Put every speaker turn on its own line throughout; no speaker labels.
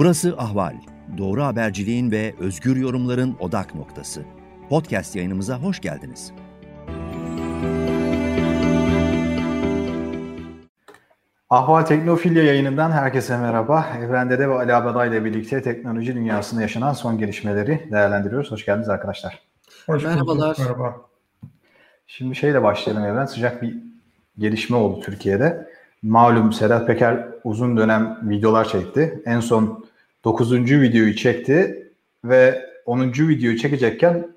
Burası Ahval. Doğru haberciliğin ve özgür yorumların odak noktası. Podcast yayınımıza hoş geldiniz.
Ahval Teknofilya yayınından herkese merhaba. Evren Dede ve Ali Abada ile birlikte teknoloji dünyasında yaşanan son gelişmeleri değerlendiriyoruz. Hoş geldiniz arkadaşlar.
Hoş Merhabalar. Merhaba.
Şimdi şeyle başlayalım Evren. Sıcak bir gelişme oldu Türkiye'de. Malum Sedat Peker uzun dönem videolar çekti. En son 9. videoyu çekti ve 10. videoyu çekecekken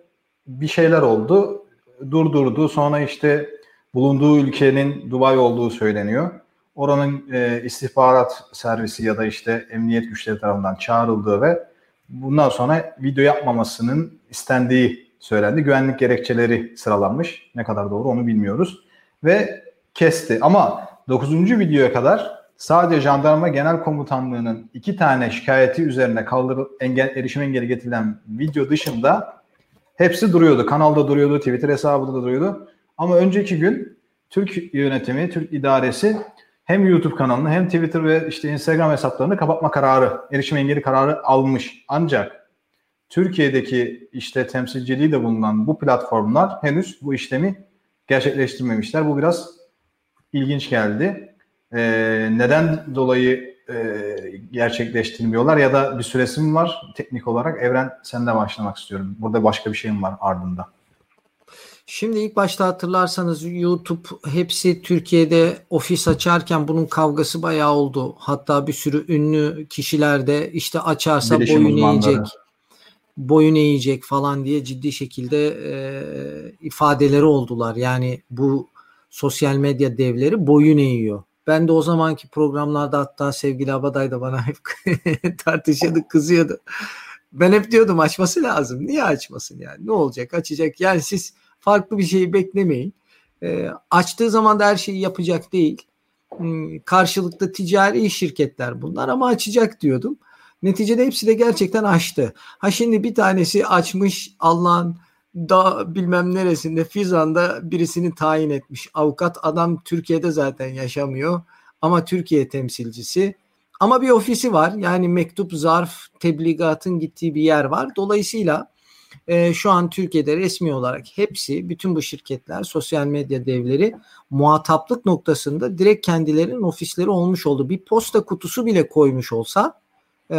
bir şeyler oldu. Durdurdu. Sonra işte bulunduğu ülkenin Dubai olduğu söyleniyor. Oranın e, istihbarat servisi ya da işte emniyet güçleri tarafından çağrıldığı ve bundan sonra video yapmamasının istendiği söylendi. Güvenlik gerekçeleri sıralanmış. Ne kadar doğru onu bilmiyoruz. Ve kesti. Ama 9. videoya kadar sadece jandarma genel komutanlığının iki tane şikayeti üzerine kaldırıl engel, erişim engeli getirilen video dışında hepsi duruyordu. Kanalda duruyordu, Twitter hesabında da duruyordu. Ama önceki gün Türk yönetimi, Türk idaresi hem YouTube kanalını hem Twitter ve işte Instagram hesaplarını kapatma kararı, erişim engeli kararı almış. Ancak Türkiye'deki işte temsilciliği de bulunan bu platformlar henüz bu işlemi gerçekleştirmemişler. Bu biraz ilginç geldi. Ee, neden dolayı e, gerçekleştirmiyorlar ya da bir süresi mi var teknik olarak? Evren sende başlamak istiyorum. Burada başka bir şey mi var ardında?
Şimdi ilk başta hatırlarsanız YouTube hepsi Türkiye'de ofis açarken bunun kavgası bayağı oldu. Hatta bir sürü ünlü kişiler de işte açarsa Bilişim boyun eğecek, boyun eğecek falan diye ciddi şekilde e, ifadeleri oldular. Yani bu sosyal medya devleri boyun eğiyor. Ben de o zamanki programlarda hatta sevgili Abaday da bana hep tartışıyordu, kızıyordu. Ben hep diyordum açması lazım. Niye açmasın yani? Ne olacak? Açacak. Yani siz farklı bir şeyi beklemeyin. E, açtığı zaman da her şeyi yapacak değil. Hmm, karşılıklı ticari şirketler bunlar ama açacak diyordum. Neticede hepsi de gerçekten açtı. Ha şimdi bir tanesi açmış Allah'ın da bilmem neresinde Fizan'da birisini tayin etmiş. Avukat adam Türkiye'de zaten yaşamıyor ama Türkiye temsilcisi. Ama bir ofisi var yani mektup, zarf, tebligatın gittiği bir yer var. Dolayısıyla e, şu an Türkiye'de resmi olarak hepsi bütün bu şirketler sosyal medya devleri muhataplık noktasında direkt kendilerinin ofisleri olmuş oldu. Bir posta kutusu bile koymuş olsa e,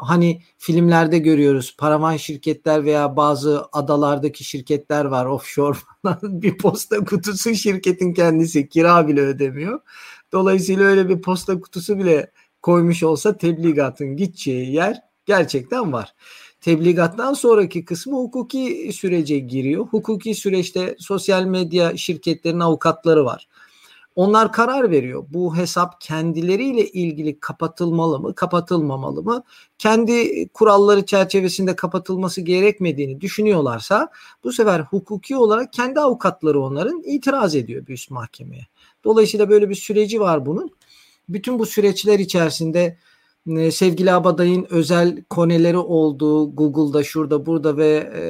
hani filmlerde görüyoruz paravan şirketler veya bazı adalardaki şirketler var offshore bir posta kutusu şirketin kendisi kira bile ödemiyor. Dolayısıyla öyle bir posta kutusu bile koymuş olsa tebligatın gideceği yer gerçekten var. Tebligattan sonraki kısmı hukuki sürece giriyor. Hukuki süreçte sosyal medya şirketlerinin avukatları var. Onlar karar veriyor. Bu hesap kendileriyle ilgili kapatılmalı mı, kapatılmamalı mı? Kendi kuralları çerçevesinde kapatılması gerekmediğini düşünüyorlarsa bu sefer hukuki olarak kendi avukatları onların itiraz ediyor bir üst mahkemeye. Dolayısıyla böyle bir süreci var bunun. Bütün bu süreçler içerisinde e, sevgili Abaday'ın özel koneleri olduğu Google'da şurada burada ve e,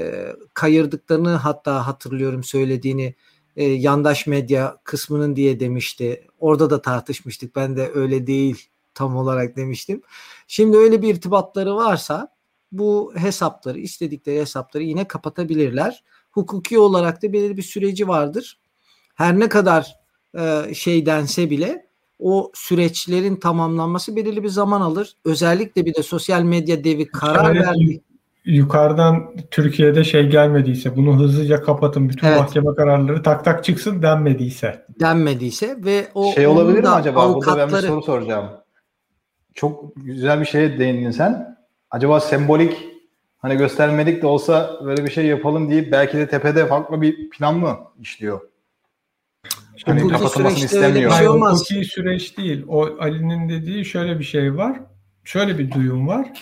kayırdıklarını hatta hatırlıyorum söylediğini e, yandaş medya kısmının diye demişti. Orada da tartışmıştık. Ben de öyle değil tam olarak demiştim. Şimdi öyle bir irtibatları varsa bu hesapları istedikleri hesapları yine kapatabilirler. Hukuki olarak da belirli bir süreci vardır. Her ne kadar e, şey dense bile o süreçlerin tamamlanması belirli bir zaman alır. Özellikle bir de sosyal medya devi karar verdi
yukarıdan Türkiye'de şey gelmediyse bunu hızlıca kapatın bütün evet. mahkeme kararları tak tak çıksın denmediyse.
Denmediyse ve o
şey olabilir mi acaba? Avukatları... Burada ben bir soru soracağım. Çok güzel bir şeye değindin sen. Acaba sembolik hani göstermedik de olsa böyle bir şey yapalım deyip belki de tepede farklı bir plan mı işliyor?
Hani hukuki kapatılmasını istemiyor. Şey olmaz. Hukuki süreç değil. O Ali'nin dediği şöyle bir şey var. Şöyle bir duyum var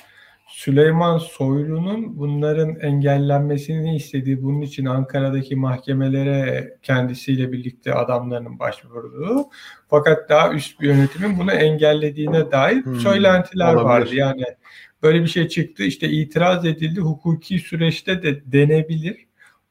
Süleyman Soylu'nun bunların engellenmesini istediği, bunun için Ankara'daki mahkemelere kendisiyle birlikte adamlarının başvurduğu fakat daha üst bir yönetimin bunu engellediğine dair hmm, söylentiler olabilir. vardı. Yani böyle bir şey çıktı işte itiraz edildi hukuki süreçte de denebilir.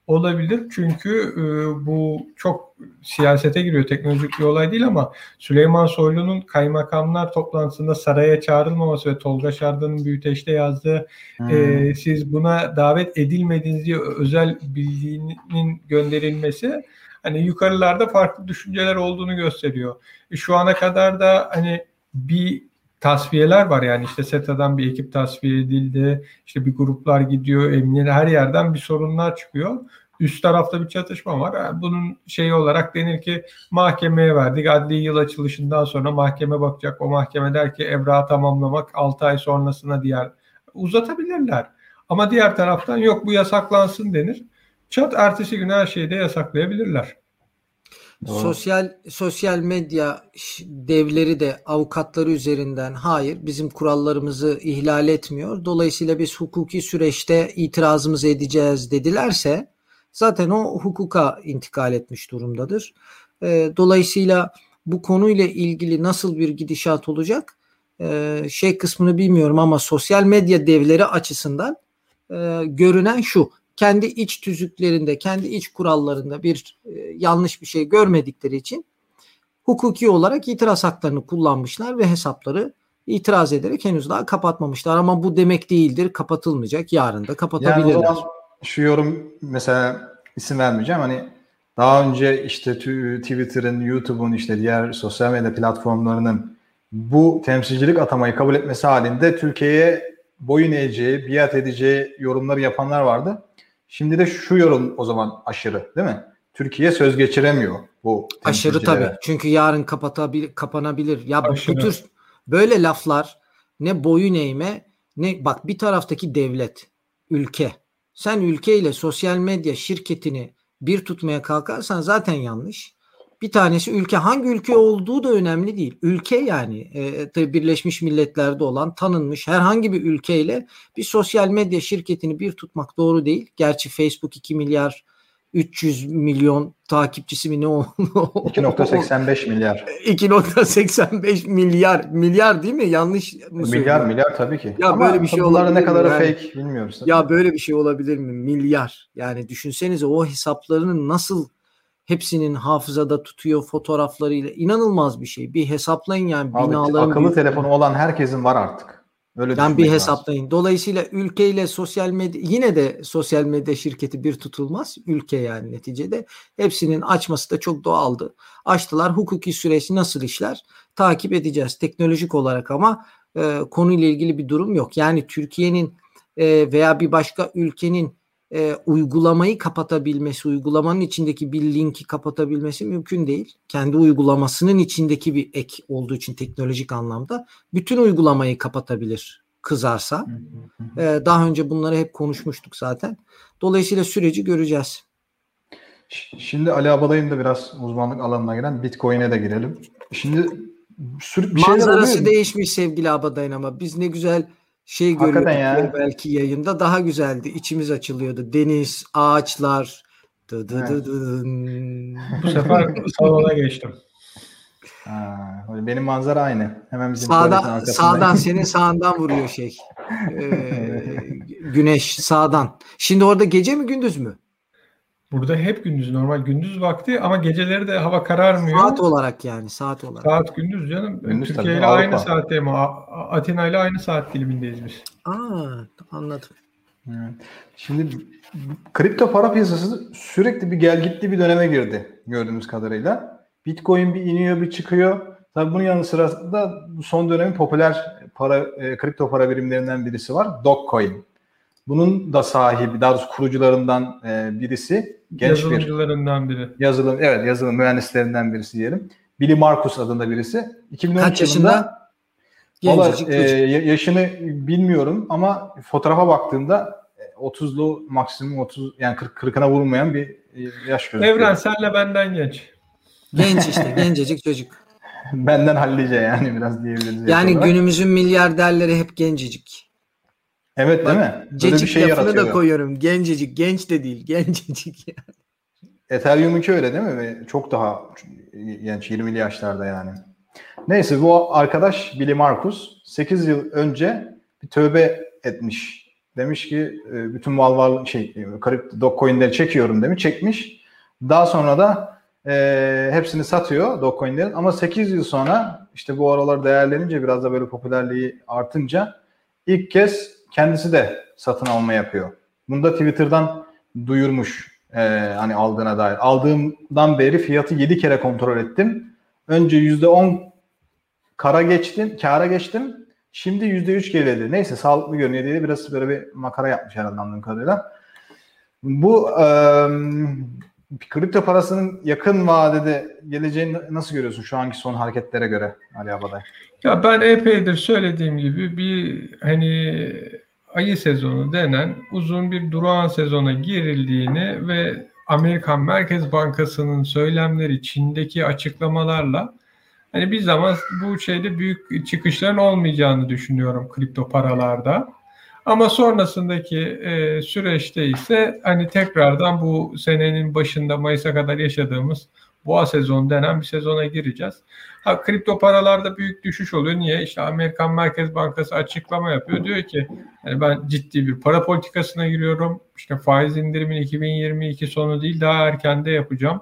Olabilir. Çünkü e, bu çok siyasete giriyor. Teknolojik bir olay değil ama Süleyman Soylu'nun kaymakamlar toplantısında saraya çağrılmaması ve Tolga Şardan'ın büyüteçte yazdığı hmm. e, siz buna davet edilmediğiniz diye özel bildiğinin gönderilmesi hani yukarılarda farklı düşünceler olduğunu gösteriyor. E, şu ana kadar da hani bir tasfiyeler var yani işte SETA'dan bir ekip tasfiye edildi. İşte bir gruplar gidiyor, emniyet her yerden bir sorunlar çıkıyor. Üst tarafta bir çatışma var. Bunun şeyi olarak denir ki mahkemeye verdik. Adli yıl açılışından sonra mahkeme bakacak. O mahkeme der ki evrağı tamamlamak 6 ay sonrasına diğer uzatabilirler. Ama diğer taraftan yok bu yasaklansın denir. Çat ertesi gün her şeyi de yasaklayabilirler.
Sosyal sosyal medya devleri de avukatları üzerinden hayır bizim kurallarımızı ihlal etmiyor. Dolayısıyla biz hukuki süreçte itirazımızı edeceğiz dedilerse zaten o hukuka intikal etmiş durumdadır. Dolayısıyla bu konuyla ilgili nasıl bir gidişat olacak şey kısmını bilmiyorum ama sosyal medya devleri açısından görünen şu kendi iç tüzüklerinde, kendi iç kurallarında bir e, yanlış bir şey görmedikleri için hukuki olarak itiraz haklarını kullanmışlar ve hesapları itiraz ederek henüz daha kapatmamışlar. Ama bu demek değildir kapatılmayacak. Yarın da kapatabilirler. Yani
şu yorum mesela isim vermeyeceğim. Hani daha önce işte Twitter'ın, YouTube'un işte diğer sosyal medya platformlarının bu temsilcilik atamayı kabul etmesi halinde Türkiye'ye boyun eğeceği, biat edeceği yorumları yapanlar vardı. Şimdi de şu yorum o zaman aşırı değil mi? Türkiye söz geçiremiyor bu
Aşırı tabii. Çünkü yarın kapatabilir, kapanabilir. Ya aşırı. bu tür böyle laflar ne boyun eğme ne bak bir taraftaki devlet, ülke. Sen ülkeyle sosyal medya şirketini bir tutmaya kalkarsan zaten yanlış. Bir tanesi ülke hangi ülke olduğu da önemli değil. Ülke yani e, tabii Birleşmiş Milletler'de olan tanınmış herhangi bir ülkeyle bir sosyal medya şirketini bir tutmak doğru değil. Gerçi Facebook 2 milyar 300 milyon takipçisi mi ne o?
2.85 milyar.
2.85 milyar milyar değil mi? Yanlış mı
Milyar söylüyorum? milyar tabii ki. Ya Ama böyle bir şey olabilir ne kadar yani? fake bilmiyoruz.
Ya böyle bir şey olabilir mi? Milyar. Yani düşünsenize o hesaplarının nasıl hepsinin hafızada tutuyor fotoğraflarıyla. inanılmaz bir şey. Bir hesaplayın yani Abi, binaların.
Akıllı telefonu olan herkesin var artık.
Öyle yani bir hesaplayın. Lazım. Dolayısıyla ülkeyle sosyal medya yine de sosyal medya şirketi bir tutulmaz. Ülke yani neticede. Hepsinin açması da çok doğaldı. Açtılar. Hukuki süreç nasıl işler? Takip edeceğiz teknolojik olarak ama e, konuyla ilgili bir durum yok. Yani Türkiye'nin e, veya bir başka ülkenin e, uygulamayı kapatabilmesi, uygulamanın içindeki bir linki kapatabilmesi mümkün değil. Kendi uygulamasının içindeki bir ek olduğu için teknolojik anlamda bütün uygulamayı kapatabilir kızarsa. E, daha önce bunları hep konuşmuştuk zaten. Dolayısıyla süreci göreceğiz.
Şimdi Ali Abalay'ın da biraz uzmanlık alanına giren Bitcoin'e de girelim. Şimdi
bir Manzarası değişmiş sevgili Abadayın ama biz ne güzel şey görüyorduk ya. belki yayında daha güzeldi. İçimiz açılıyordu. Deniz, ağaçlar. Dı dı dı dı.
Bu sefer salona geçtim.
Ha, benim manzara aynı. Hemen bizim
sağdan, sağdan senin sağından vuruyor şey. Ee, güneş sağdan. Şimdi orada gece mi gündüz mü?
Burada hep gündüz normal gündüz vakti ama geceleri de hava kararmıyor.
Saat olarak yani saat olarak.
Saat gündüz canım. Gündüz Türkiye ile aynı saatte ama Atina ile aynı saat dilimindeyiz biz.
Aa anladım.
Şimdi kripto para piyasası sürekli bir gel gitti bir döneme girdi gördüğümüz kadarıyla. Bitcoin bir iniyor bir çıkıyor. Tabii bunun yanı sıra da son dönemin popüler para e, kripto para birimlerinden birisi var. Dogecoin. Bunun da sahibi, daha doğrusu kurucularından e, birisi.
Genç Yazılımcılarından bir, biri.
Yazılım, evet yazılım mühendislerinden birisi diyelim. Billy Marcus adında birisi.
2013 Kaç yaşında?
Valla e, yaşını bilmiyorum ama fotoğrafa baktığımda 30'lu e, maksimum 30 yani 40 40'ına vurmayan bir e, yaş
gözüküyor. Evren senle benden genç.
Genç işte gencecik çocuk.
Benden hallice yani biraz diyebiliriz.
Yani günümüzün milyarderleri hep gencecik.
Evet değil mi?
Böyle bir şey lafını da koyuyorum. Gencecik. Genç de değil. Gencecik yani.
Ethereum'unki öyle değil mi? Ve çok daha genç 20'li yaşlarda yani. Neyse bu arkadaş Billy Marcus 8 yıl önce bir tövbe etmiş Demiş ki e, bütün mal var şey kripto Dogecoin'leri çekiyorum demiş. Çekmiş. Daha sonra da e, hepsini satıyor Dogecoin'lerin ama 8 yıl sonra işte bu aralar değerlenince biraz da böyle popülerliği artınca ilk kez kendisi de satın alma yapıyor. Bunu da Twitter'dan duyurmuş e, hani aldığına dair. Aldığımdan beri fiyatı 7 kere kontrol ettim. Önce %10 kara geçtim, kara geçtim. Şimdi %3 geriledi. Neyse sağlıklı görünüyor diye biraz böyle bir makara yapmış herhalde anladığım kadarıyla. Bu e, kripto parasının yakın vadede geleceğini nasıl görüyorsun şu anki son hareketlere göre Ali Abaday?
Ya ben epeydir söylediğim gibi bir hani ayı sezonu denen uzun bir durağan sezona girildiğini ve Amerikan Merkez Bankası'nın söylemleri Çin'deki açıklamalarla hani bir zaman bu şeyde büyük çıkışların olmayacağını düşünüyorum kripto paralarda. Ama sonrasındaki e, süreçte ise hani tekrardan bu senenin başında Mayıs'a kadar yaşadığımız boğa sezonu denen bir sezona gireceğiz. Ha kripto paralarda büyük düşüş oluyor. Niye? İşte Amerikan Merkez Bankası açıklama yapıyor. Diyor ki yani ben ciddi bir para politikasına giriyorum. İşte faiz indirimin 2022 sonu değil daha erken de yapacağım.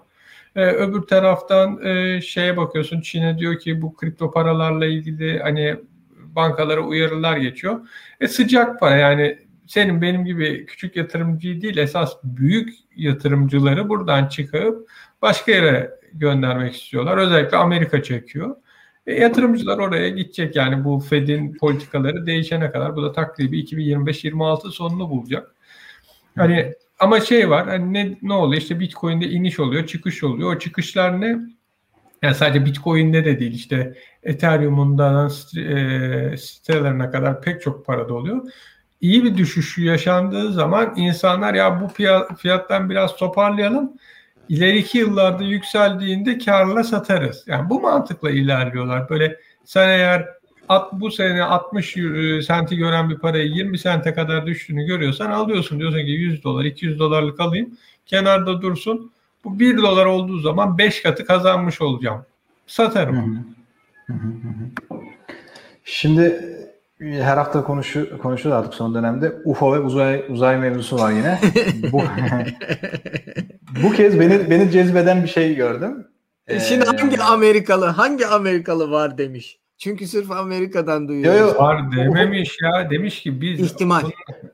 Ee, öbür taraftan e, şeye bakıyorsun Çin'e diyor ki bu kripto paralarla ilgili hani bankalara uyarılar geçiyor. E sıcak para yani senin benim gibi küçük yatırımcı değil esas büyük yatırımcıları buradan çıkıp başka yere göndermek istiyorlar. Özellikle Amerika çekiyor. E, yatırımcılar oraya gidecek yani bu Fed'in politikaları değişene kadar bu da takribi 2025-26 sonunu bulacak. Hani ama şey var hani ne, ne oluyor işte Bitcoin'de iniş oluyor çıkış oluyor. O çıkışlar ne? Yani sadece Bitcoin'de de değil işte Ethereum'undan e, sitelerine kadar pek çok parada oluyor. İyi bir düşüş yaşandığı zaman insanlar ya bu fiyattan biraz toparlayalım. İleriki yıllarda yükseldiğinde karla satarız. Yani bu mantıkla ilerliyorlar. Böyle sen eğer at, bu sene 60 e, senti gören bir parayı 20 sente kadar düştüğünü görüyorsan alıyorsun. Diyorsun ki 100 dolar 200 dolarlık alayım kenarda dursun. Bu 1 dolar olduğu zaman 5 katı kazanmış olacağım. Satarım.
Şimdi her hafta konuşu, konuşuyoruz artık son dönemde. UFO ve uzay uzay mevzusu var yine. bu, bu kez beni beni cezbeden bir şey gördüm.
Ee, Şimdi hangi Amerikalı hangi Amerikalı var demiş. Çünkü sırf Amerika'dan duyuyor.
Yo, yo. Var dememiş ya. Demiş ki biz
ihtimal.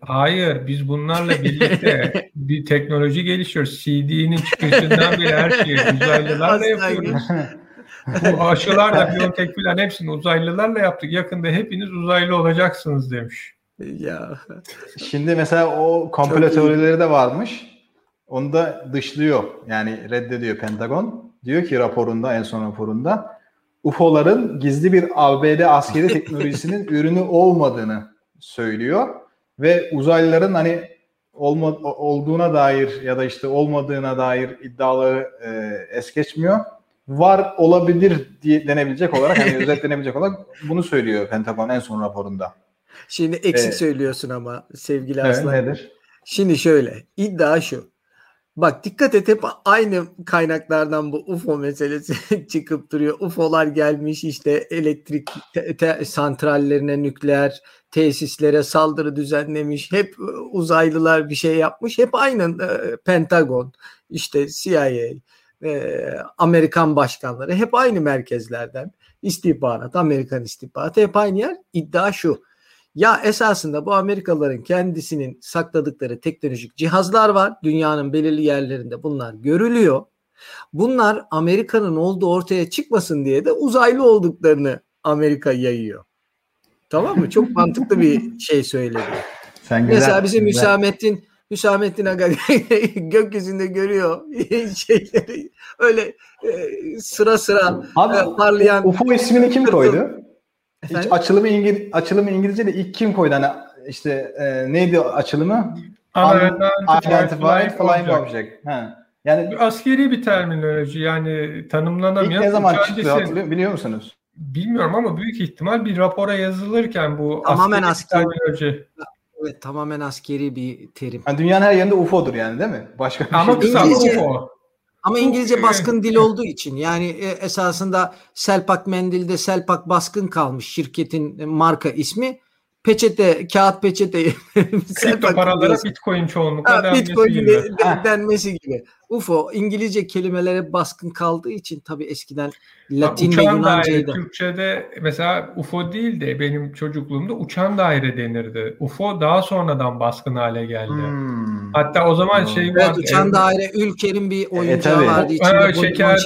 Hayır biz bunlarla birlikte bir teknoloji gelişiyoruz. CD'nin çıkışından bile her şeyi uzaylılarla yapıyoruz. Bu aşılar da biyotek filan hepsini uzaylılarla yaptık. Yakında hepiniz uzaylı olacaksınız demiş.
Ya.
Şimdi mesela o komplo teorileri de varmış. Onu da dışlıyor. Yani reddediyor Pentagon. Diyor ki raporunda en son raporunda UFO'ların gizli bir ABD askeri teknolojisinin ürünü olmadığını söylüyor ve uzaylıların hani olma, olduğuna dair ya da işte olmadığına dair iddiaları e, es geçmiyor. Var olabilir diye denebilecek olarak hani özetlenebilecek olarak bunu söylüyor Pentagon en son raporunda.
Şimdi eksik ee, söylüyorsun ama sevgili evet, Aslan.
Nedir?
Şimdi şöyle iddia şu. Bak dikkat et hep aynı kaynaklardan bu UFO meselesi çıkıp duruyor. UFO'lar gelmiş işte elektrik te- te- santrallerine, nükleer tesislere saldırı düzenlemiş. Hep e, uzaylılar bir şey yapmış. Hep aynı e, Pentagon, işte CIA, e, Amerikan başkanları hep aynı merkezlerden. istihbarat, Amerikan istihbaratı hep aynı yer. İddia şu. Ya esasında bu Amerikalıların kendisinin sakladıkları teknolojik cihazlar var. Dünyanın belirli yerlerinde bunlar görülüyor. Bunlar Amerika'nın olduğu ortaya çıkmasın diye de uzaylı olduklarını Amerika yayıyor. Tamam mı? Çok mantıklı bir şey söyledi. Sen güzel, Mesela bizim güzel. Hüsamettin Hüsamettin Aga gökyüzünde görüyor şeyleri öyle e, sıra sıra
Abi, e, parlayan. UFO ismini kim koydu? Hiç açılımı, İngiliz, açılımı İngilizce'de ilk kim koydu? Hani işte e, neydi açılımı? Unidentified Flying Object. Ha.
Yani askeri bir terminoloji yani tanımlanamayan.
İlk ne zaman çıktı hatırlıyor, biliyor musunuz?
Bilmiyorum ama büyük ihtimal bir rapora yazılırken bu
tamamen askeri, terminoloji. Evet tamamen askeri bir terim.
Yani dünyanın her yerinde UFO'dur yani değil mi? Başka bir
ama şey İngilizce, UFO.
Ama İngilizce baskın dil olduğu için yani e, esasında Selpak Mendil'de Selpak baskın kalmış şirketin marka ismi. peçete, kağıt peçete
kripto paralara bitcoin çoğunlukla ha, denmesi bitcoin gibi. De,
denmesi gibi. UFO İngilizce kelimelere baskın kaldığı için tabii eskiden Latin
ve Yunanca'ydı. Türkçe'de mesela UFO değil de benim çocukluğumda uçan daire denirdi. UFO daha sonradan baskın hale geldi. Hmm. Hatta o zaman hmm. şey
evet, vardı. Uçan evet. daire Ülker'in bir e, oyuncağı e, vardı. İçinde
ha, şekerli,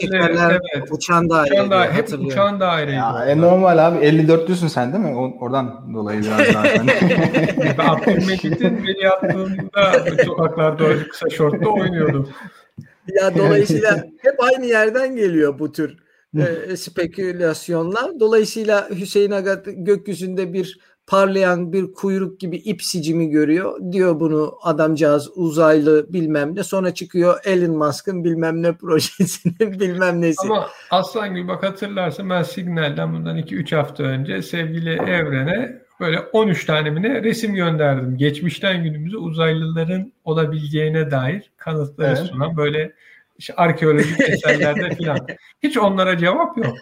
evet.
Uçan daire.
Uçan daire hep uçan daireydi. Ya,
e, normal abi 54'lüsün sen değil mi? Oradan dolayı biraz daha.
Abdülmecit'in beni yaptığında sokaklarda kısa şortla oynuyordum.
Ya dolayısıyla hep aynı yerden geliyor bu tür e, spekülasyonlar. Dolayısıyla Hüseyin Aga gökyüzünde bir parlayan bir kuyruk gibi ip sicimi görüyor. Diyor bunu adamcağız uzaylı bilmem ne. Sonra çıkıyor Elon Musk'ın bilmem ne projesinin bilmem nesi.
Ama aslan gibi bak hatırlarsın ben Signal'den bundan 2-3 hafta önce sevgili Evren'e böyle 13 tane mi ne resim gönderdim. Geçmişten günümüze uzaylıların olabileceğine dair kanıtları evet. sunan böyle işte arkeolojik eserlerde falan. Hiç onlara cevap yok.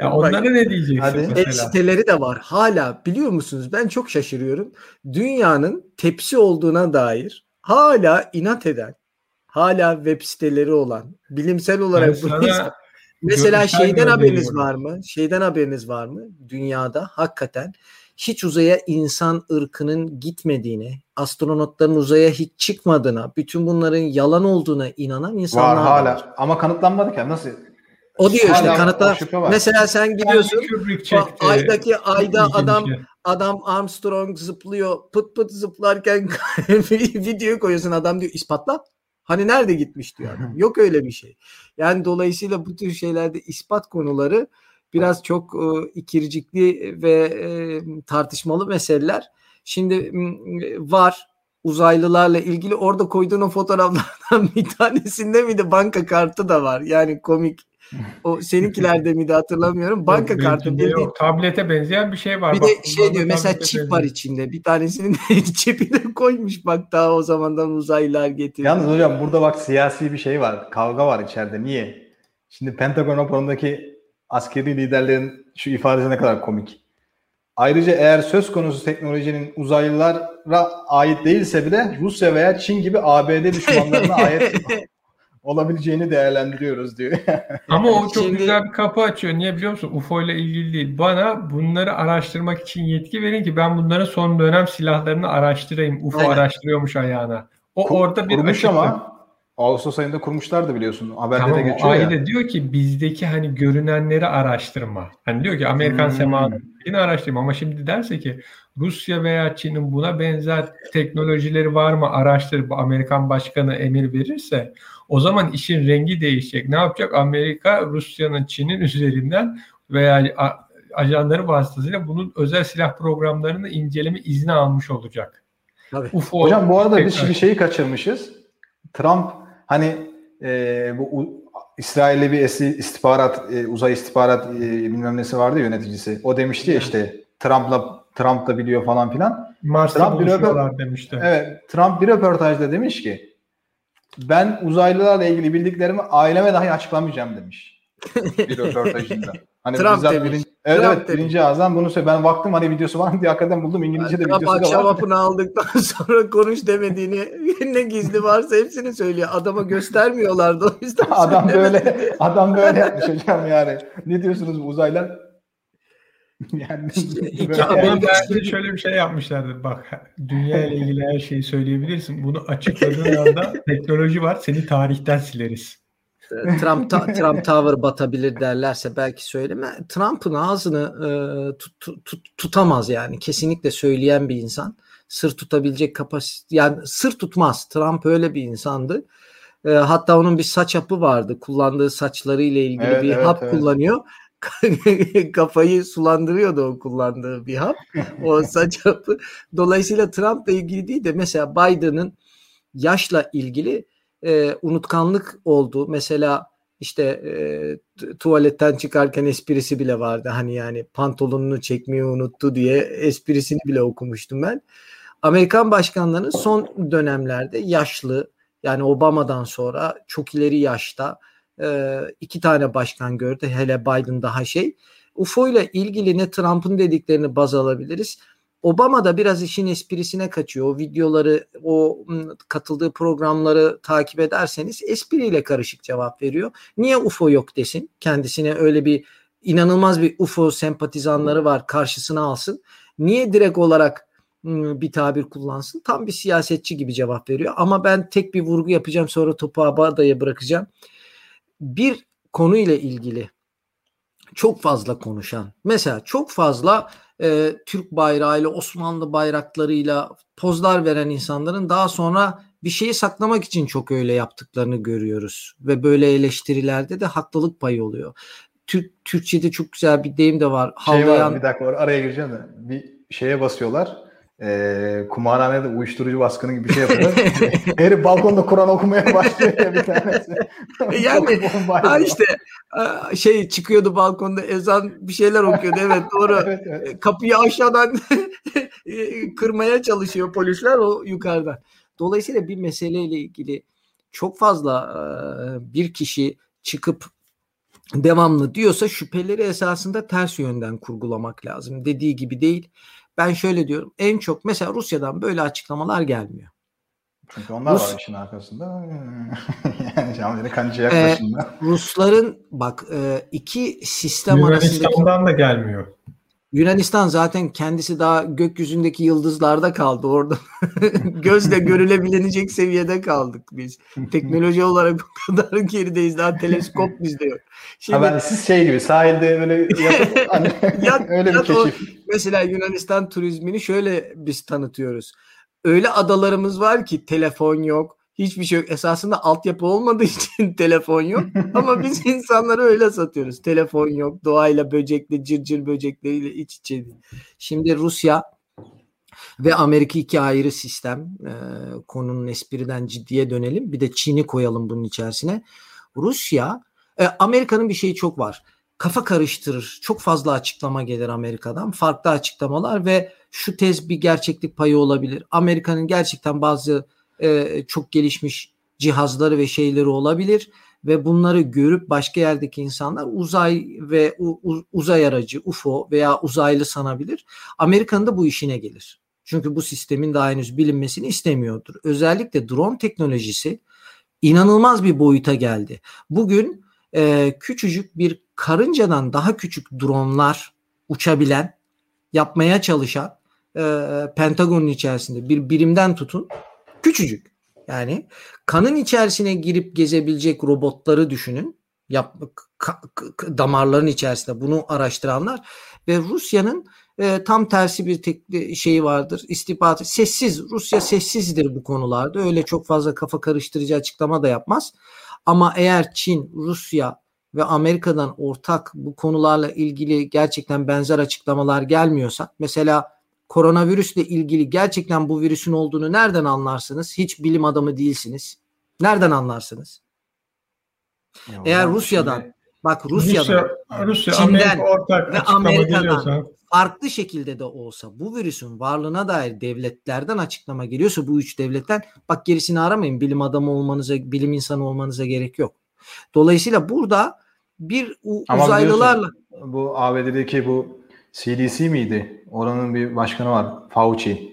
Ya onlara ne diyeceksin Hadi. mesela?
siteleri de var. Hala biliyor musunuz? Ben çok şaşırıyorum. Dünyanın tepsi olduğuna dair hala inat eden, hala web siteleri olan, bilimsel olarak bunu Mesela şeyden haberiniz var mı? Şeyden haberiniz var mı? Dünyada hakikaten hiç uzaya insan ırkının gitmediğini, astronotların uzaya hiç çıkmadığına, bütün bunların yalan olduğuna inanan insanlar var. hala. Var.
Ama kanıtlanmadı ki. Nasıl?
O diyor işte kanıtla. Mesela sen gidiyorsun aydaki ayda adam adam Armstrong zıplıyor pıt pıt zıplarken video koyuyorsun adam diyor ispatla. Hani nerede gitmiş diyor adam. Yok öyle bir şey. Yani dolayısıyla bu tür şeylerde ispat konuları biraz çok e, ikircikli ve e, tartışmalı meseleler. Şimdi var uzaylılarla ilgili orada koyduğun o fotoğraflardan bir tanesinde miydi banka kartı da var. Yani komik o seninkilerde miydi hatırlamıyorum. Banka yok, kartı
bildiğin. Yok, tablete benzeyen bir şey var.
Bir bak, de şey diyor mesela çip benzeyen. var içinde. Bir tanesinin çipi de koymuş bak daha o zamandan uzaylılar getirdi.
Yalnız hocam burada bak siyasi bir şey var. Kavga var içeride. Niye? Şimdi Pentagon raporundaki askeri liderlerin şu ifadesi ne kadar komik. Ayrıca eğer söz konusu teknolojinin uzaylılara ait değilse bile Rusya veya Çin gibi ABD düşmanlarına ait olabileceğini değerlendiriyoruz diyor.
Ama o çok Şimdi... güzel bir kapı açıyor. Niye biliyor musun? UFO ile ilgili değil. Bana bunları araştırmak için yetki verin ki ben bunların son dönem silahlarını araştırayım. UFO Aynen. araştırıyormuş ayağına. O Kur, orada bir
açıklık. ama Ağustos ayında kurmuşlardı biliyorsun. Haberde tamam, de geçiyor
ya. Ayda diyor ki bizdeki hani görünenleri araştırma. Hani diyor ki Amerikan hmm. semanını araştırma ama şimdi derse ki Rusya veya Çin'in buna benzer teknolojileri var mı araştır bu Amerikan başkanı emir verirse o zaman işin rengi değişecek. Ne yapacak? Amerika Rusya'nın Çin'in üzerinden veya ajanları vasıtasıyla bunun özel silah programlarını inceleme izni almış olacak.
Tabii. UFO Hocam bu arada biz bir şeyi kaçırmışız. Trump Hani e, bu İsrail'li bir istihbarat, e, uzay istihbarat e, bilmem nesi vardı ya yöneticisi. O demişti ya işte Trump'la Trump da biliyor falan filan.
Mars'ta Trump bir röport- demişti.
Evet, Trump bir röportajda demiş ki ben uzaylılarla ilgili bildiklerimi aileme dahi açıklamayacağım demiş. bir röportajında. Hani Trump demiş. Birinci, evet, Trump evet demiş. birinci ağızdan bunu söyle. Ben baktım hani videosu var mı diye hakikaten buldum. İngilizce de videosu da var.
Akşam hapını aldıktan sonra konuş demediğini ne gizli varsa hepsini söylüyor. Adama göstermiyorlardı o yüzden.
adam böyle adam böyle yapmış hocam yani. Ne diyorsunuz bu uzaylar?
yani işte, belki şöyle bir şey yapmışlardır. Bak dünya ile ilgili her şeyi söyleyebilirsin. Bunu açıkladığın anda teknoloji var. Seni tarihten sileriz.
Trump ta, Trump Tower batabilir derlerse belki söyleme. Trump'ın ağzını e, tut, tut, tutamaz yani. Kesinlikle söyleyen bir insan. Sır tutabilecek kapasite yani sır tutmaz. Trump öyle bir insandı. E, hatta onun bir saç hapı vardı. Kullandığı saçları ile ilgili evet, bir evet, hap evet. kullanıyor. Kafayı sulandırıyordu o kullandığı bir hap. O saç hapı. Dolayısıyla Trump'la ilgili değil de mesela Biden'ın yaşla ilgili e, unutkanlık oldu. Mesela işte e, tuvaletten çıkarken esprisi bile vardı. Hani yani pantolonunu çekmeyi unuttu diye esprisini bile okumuştum ben. Amerikan başkanlarının son dönemlerde yaşlı yani Obama'dan sonra çok ileri yaşta e, iki tane başkan gördü. Hele Biden daha şey. UFO ile ilgili ne Trump'ın dediklerini baz alabiliriz Obama da biraz işin esprisine kaçıyor. O videoları, o katıldığı programları takip ederseniz espriyle karışık cevap veriyor. Niye UFO yok desin? Kendisine öyle bir inanılmaz bir UFO sempatizanları var karşısına alsın. Niye direkt olarak bir tabir kullansın? Tam bir siyasetçi gibi cevap veriyor. Ama ben tek bir vurgu yapacağım sonra topu Abada'ya bırakacağım. Bir konuyla ilgili çok fazla konuşan, mesela çok fazla e, Türk bayrağıyla, Osmanlı bayraklarıyla pozlar veren insanların daha sonra bir şeyi saklamak için çok öyle yaptıklarını görüyoruz. Ve böyle eleştirilerde de haklılık payı oluyor. Türk Türkçe'de çok güzel bir deyim de var.
Havlayan... Şey var bir dakika var araya gireceğim de bir şeye basıyorlar e, kumarhanede uyuşturucu baskını gibi bir şey yapıyor. Herif balkonda Kur'an okumaya başlıyor ya bir tanesi.
yani ha işte şey çıkıyordu balkonda ezan bir şeyler okuyordu evet doğru. evet, evet. Kapıyı aşağıdan kırmaya çalışıyor polisler o yukarıdan. Dolayısıyla bir meseleyle ilgili çok fazla bir kişi çıkıp devamlı diyorsa şüpheleri esasında ters yönden kurgulamak lazım. Dediği gibi değil. Ben şöyle diyorum. En çok mesela Rusya'dan böyle açıklamalar gelmiyor.
Çünkü onlar Rus, var işin arkasında. yani Camil'in kancı yaklaşımda.
E, Rusların bak e, iki sistem
Yunanistan'dan arasındaki... Yunanistan'dan da gelmiyor.
Yunanistan zaten kendisi daha gökyüzündeki yıldızlarda kaldı orada. Gözle görülebilecek seviyede kaldık biz. Teknoloji olarak bu kadar gerideyiz. Daha teleskop bizde yok.
Şimdi, ha ben siz şey gibi sahilde böyle yapıp hani, yat, öyle bir keşif. O,
mesela Yunanistan turizmini şöyle biz tanıtıyoruz. Öyle adalarımız var ki telefon yok, hiçbir şey yok. Esasında altyapı olmadığı için telefon yok. Ama biz insanları öyle satıyoruz. Telefon yok. Doğayla, böcekle, cırcır böcekleriyle iç içe. Şimdi Rusya ve Amerika iki ayrı sistem. Ee, konunun espriden ciddiye dönelim. Bir de Çin'i koyalım bunun içerisine. Rusya, e, Amerika'nın bir şeyi çok var. Kafa karıştırır. Çok fazla açıklama gelir Amerika'dan. Farklı açıklamalar ve şu tez bir gerçeklik payı olabilir. Amerika'nın gerçekten bazı e, çok gelişmiş cihazları ve şeyleri olabilir ve bunları görüp başka yerdeki insanlar uzay ve u, uzay aracı UFO veya uzaylı sanabilir. Amerika'nın da bu işine gelir. Çünkü bu sistemin daha henüz bilinmesini istemiyordur. Özellikle drone teknolojisi inanılmaz bir boyuta geldi. Bugün e, küçücük bir karıncadan daha küçük dronlar uçabilen, yapmaya çalışan e, Pentagon'un içerisinde bir birimden tutun Küçücük. Yani kanın içerisine girip gezebilecek robotları düşünün. Yap, ka, ka, damarların içerisinde bunu araştıranlar ve Rusya'nın e, tam tersi bir tek şeyi vardır. İstihbaratı sessiz. Rusya sessizdir bu konularda. Öyle çok fazla kafa karıştırıcı açıklama da yapmaz. Ama eğer Çin, Rusya ve Amerika'dan ortak bu konularla ilgili gerçekten benzer açıklamalar gelmiyorsa mesela koronavirüsle ilgili gerçekten bu virüsün olduğunu nereden anlarsınız? Hiç bilim adamı değilsiniz. Nereden anlarsınız? Ya Eğer Rusya'dan şimdi, bak Rusya'dan Rusya, Rusya Çin'den ortak ve Amerika'dan farklı şekilde de olsa bu virüsün varlığına dair devletlerden açıklama geliyorsa bu üç devletten bak gerisini aramayın bilim adamı olmanıza bilim insanı olmanıza gerek yok. Dolayısıyla burada bir Ama uzaylılarla
bu ABD'deki bu CDC miydi? Oranın bir başkanı var. Fauci.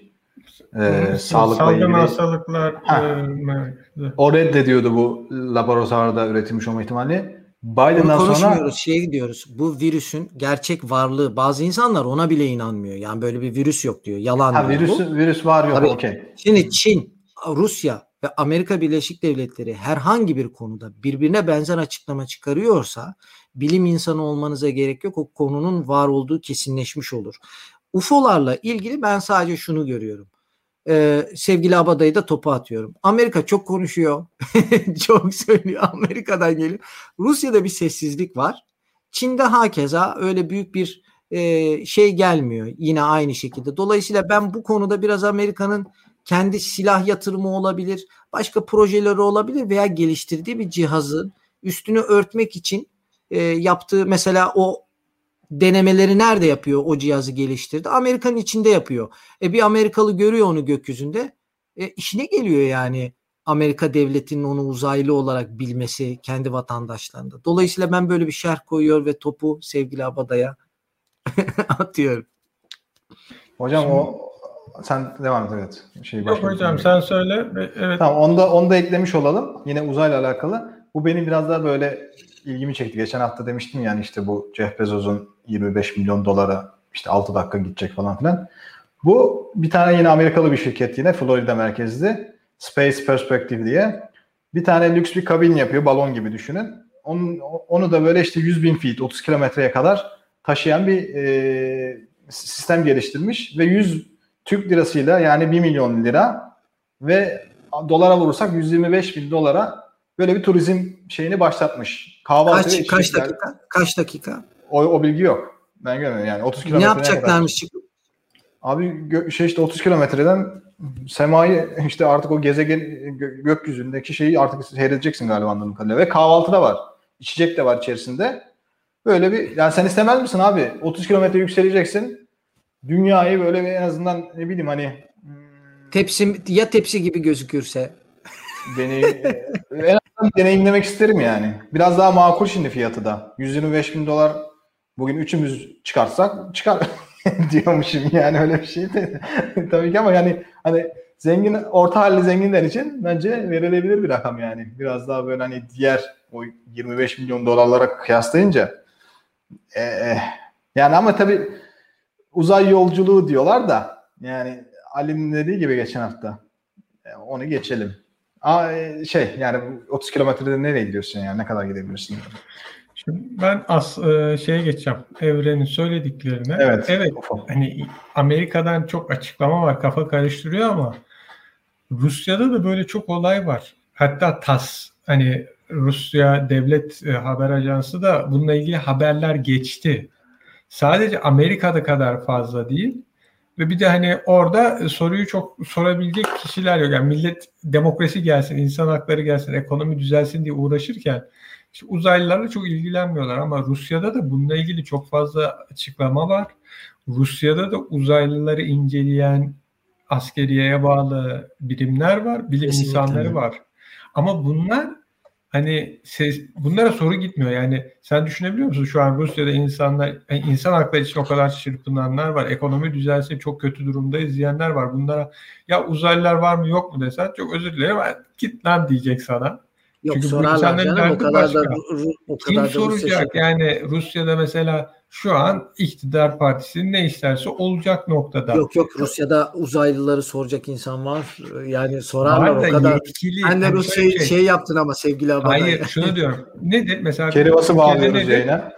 Ee, sağlıkla Salgın ilgili.
hastalıklar.
E, o reddediyordu bu laboratuvarda üretilmiş olma ihtimali. Biden'dan Bunu
sonra şeye gidiyoruz. Bu virüsün gerçek varlığı bazı insanlar ona bile inanmıyor. Yani böyle bir virüs yok diyor. Yalan ha,
diyor. Virüs, bu. virüs var yok. Okey.
Şimdi Çin, Rusya ve Amerika Birleşik Devletleri herhangi bir konuda birbirine benzer açıklama çıkarıyorsa bilim insanı olmanıza gerek yok. O konunun var olduğu kesinleşmiş olur. UFO'larla ilgili ben sadece şunu görüyorum. Ee, sevgili Abadayı da topu atıyorum. Amerika çok konuşuyor. çok söylüyor. Amerika'dan geliyor. Rusya'da bir sessizlik var. Çin'de hakeza öyle büyük bir e, şey gelmiyor. Yine aynı şekilde. Dolayısıyla ben bu konuda biraz Amerika'nın kendi silah yatırımı olabilir, başka projeleri olabilir veya geliştirdiği bir cihazın üstünü örtmek için e, yaptığı mesela o denemeleri nerede yapıyor o cihazı geliştirdi? Amerika'nın içinde yapıyor. E bir Amerikalı görüyor onu gökyüzünde. E, işine geliyor yani Amerika devletinin onu uzaylı olarak bilmesi kendi vatandaşlarında. Dolayısıyla ben böyle bir şerh koyuyor ve topu sevgili Abada'ya atıyorum.
Hocam Şimdi, o sen devam et evet.
Şey, yok hocam sen söyle. Evet.
Tamam onu da, onu da eklemiş olalım. Yine uzayla alakalı. Bu benim biraz daha böyle ilgimi çekti. Geçen hafta demiştim yani işte bu Jeff Bezos'un 25 milyon dolara işte 6 dakika gidecek falan filan. Bu bir tane yine Amerikalı bir şirket yine Florida merkezli. Space Perspective diye. Bir tane lüks bir kabin yapıyor balon gibi düşünün. Onun, onu da böyle işte 100 bin feet 30 kilometreye kadar taşıyan bir e, sistem geliştirmiş ve 100 Türk lirasıyla yani 1 milyon lira ve dolara vurursak 125 bin dolara böyle bir turizm şeyini başlatmış.
Kahvaltı kaç, kaç dakika? Kaç dakika?
O, o bilgi yok. Ben görmedim yani 30 kilometre.
Ne yapacaklarmış?
Abi şey işte 30 kilometreden semayı işte artık o gezegen gö- gökyüzündeki şeyi artık seyredeceksin galiba anladığım kadarıyla. Ve kahvaltı da var. İçecek de var içerisinde. Böyle bir yani sen istemez misin abi? 30 kilometre yükseleceksin. Dünyayı böyle en azından ne bileyim hani
hmm, tepsi ya tepsi gibi gözükürse
deney en azından deneyimlemek isterim yani. Biraz daha makul şimdi fiyatı da. 125 bin dolar bugün üçümüz çıkarsak çıkar diyormuşum yani öyle bir şey de tabii ki ama yani hani zengin orta halli zenginler için bence verilebilir bir rakam yani. Biraz daha böyle hani diğer o 25 milyon dolarlara kıyaslayınca e, yani ama tabii uzay yolculuğu diyorlar da yani Ali'nin dediği gibi geçen hafta e, onu geçelim. Aa, e, şey yani 30 kilometrede nereye gidiyorsun yani ne kadar gidebilirsin?
Şimdi ben as e, şeye geçeceğim. Evrenin söylediklerine. Evet. Evet. Hani Amerika'dan çok açıklama var. Kafa karıştırıyor ama Rusya'da da böyle çok olay var. Hatta TAS hani Rusya Devlet e, Haber Ajansı da bununla ilgili haberler geçti. Sadece Amerika'da kadar fazla değil. Ve bir de hani orada soruyu çok sorabilecek kişiler yok. Yani millet demokrasi gelsin, insan hakları gelsin, ekonomi düzelsin diye uğraşırken işte uzaylılarla çok ilgilenmiyorlar ama Rusya'da da bununla ilgili çok fazla açıklama var. Rusya'da da uzaylıları inceleyen askeriyeye bağlı birimler var, bilim Kesinlikle. insanları var. Ama bunlar hani ses, bunlara soru gitmiyor. Yani sen düşünebiliyor musun şu an Rusya'da insanlar yani insan hakları için o kadar çırpınanlar var. Ekonomi düzelse çok kötü durumdayız diyenler var. Bunlara ya uzaylılar var mı yok mu desen çok özür dilerim git lan diyecek sana.
Yok Çünkü sorarlar canım o kadar başka. da
o kadar Kim da soracak yani Rusya'da mesela şu an iktidar partisinin ne isterse olacak noktada.
Yok yok Rusya'da uzaylıları soracak insan var. Yani sorarlar var o kadar. Yetkili, Sen de hani Rus şey, şey, şey yaptın ama sevgili abone.
Hayır şunu diyorum. Nedir mesela?
Kerivası bağlıyoruz yayına.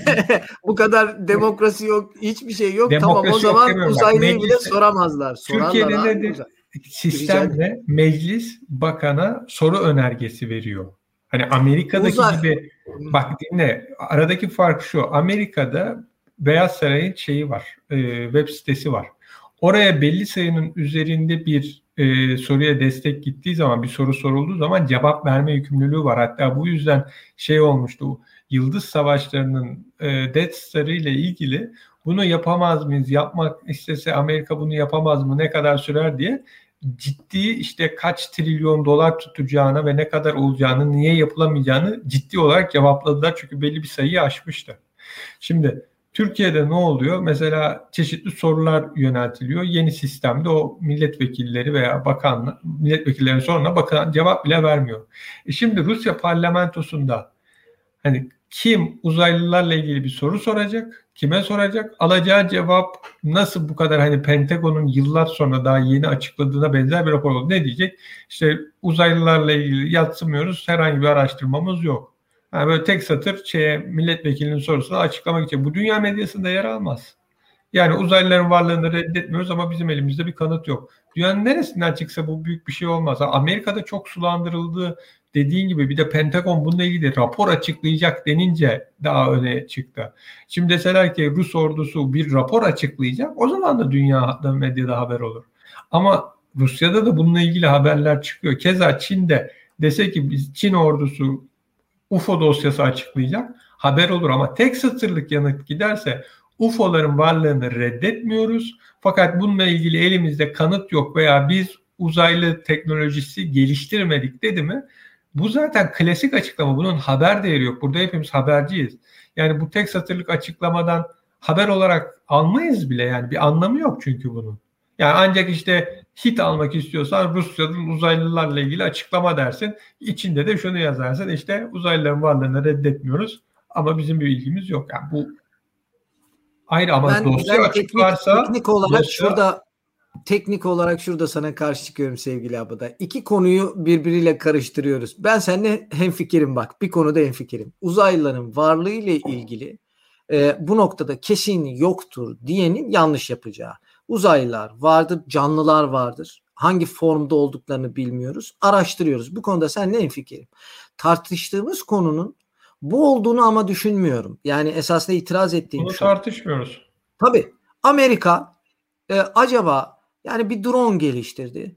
Bu kadar demokrasi yok. Hiçbir şey yok. Demokrasi tamam o zaman uzaylıyı bile soramazlar. Sorarlar
Türkiye'de nedir? Sistemde meclis bakana soru önergesi veriyor. Hani Amerika'daki Uzay. gibi bak dinle aradaki fark şu Amerika'da Beyaz Saray'ın şeyi var e, web sitesi var. Oraya belli sayının üzerinde bir e, soruya destek gittiği zaman bir soru sorulduğu zaman cevap verme yükümlülüğü var. Hatta bu yüzden şey olmuştu Yıldız Savaşları'nın e, Death Star ile ilgili bunu yapamaz mıyız? Yapmak istese Amerika bunu yapamaz mı? Ne kadar sürer diye ciddi işte kaç trilyon dolar tutacağına ve ne kadar olacağını, niye yapılamayacağını ciddi olarak cevapladılar. Çünkü belli bir sayıyı aşmıştı. Şimdi Türkiye'de ne oluyor? Mesela çeşitli sorular yöneltiliyor. Yeni sistemde o milletvekilleri veya bakan milletvekillerinin soruna bakan cevap bile vermiyor. E şimdi Rusya parlamentosunda hani kim uzaylılarla ilgili bir soru soracak? Kime soracak? Alacağı cevap nasıl bu kadar hani Pentagon'un yıllar sonra daha yeni açıkladığına benzer bir rapor oldu. Ne diyecek? İşte uzaylılarla ilgili yatsımıyoruz. Herhangi bir araştırmamız yok. Yani böyle tek satır şeye milletvekilinin sorusuna açıklamak için. Bu dünya medyasında yer almaz. Yani uzaylıların varlığını reddetmiyoruz ama bizim elimizde bir kanıt yok. Dünyanın neresinden çıksa bu büyük bir şey olmaz. Amerika'da çok sulandırıldığı dediğin gibi bir de Pentagon bununla ilgili rapor açıklayacak denince daha öne çıktı. Şimdi deseler ki Rus ordusu bir rapor açıklayacak o zaman da dünyada medyada haber olur. Ama Rusya'da da bununla ilgili haberler çıkıyor. Keza Çin'de dese ki biz Çin ordusu UFO dosyası açıklayacak haber olur ama tek satırlık yanıt giderse UFO'ların varlığını reddetmiyoruz. Fakat bununla ilgili elimizde kanıt yok veya biz uzaylı teknolojisi geliştirmedik dedi mi bu zaten klasik açıklama. Bunun haber değeri yok. Burada hepimiz haberciyiz. Yani bu tek satırlık açıklamadan haber olarak almayız bile yani bir anlamı yok çünkü bunun. Yani ancak işte hit almak istiyorsan Rusya'nın uzaylılarla ilgili açıklama dersin. İçinde de şunu yazarsın işte uzaylıların varlığını reddetmiyoruz ama bizim bir ilgimiz yok. Yani bu ayrı ama ben, dosya açıklarsa
teknik, teknik olarak dosya... şurada teknik olarak şurada sana karşı çıkıyorum sevgili abada. İki konuyu birbiriyle karıştırıyoruz. Ben seninle hemfikirim bak. Bir konuda hemfikirim. Uzaylıların varlığı ile ilgili e, bu noktada kesin yoktur diyenin yanlış yapacağı. Uzaylılar vardır, canlılar vardır. Hangi formda olduklarını bilmiyoruz. Araştırıyoruz. Bu konuda sen ne hemfikirim. Tartıştığımız konunun bu olduğunu ama düşünmüyorum. Yani esasında itiraz ettiğim
Bunu şu. tartışmıyoruz.
Tabii. Amerika e, acaba yani bir drone geliştirdi.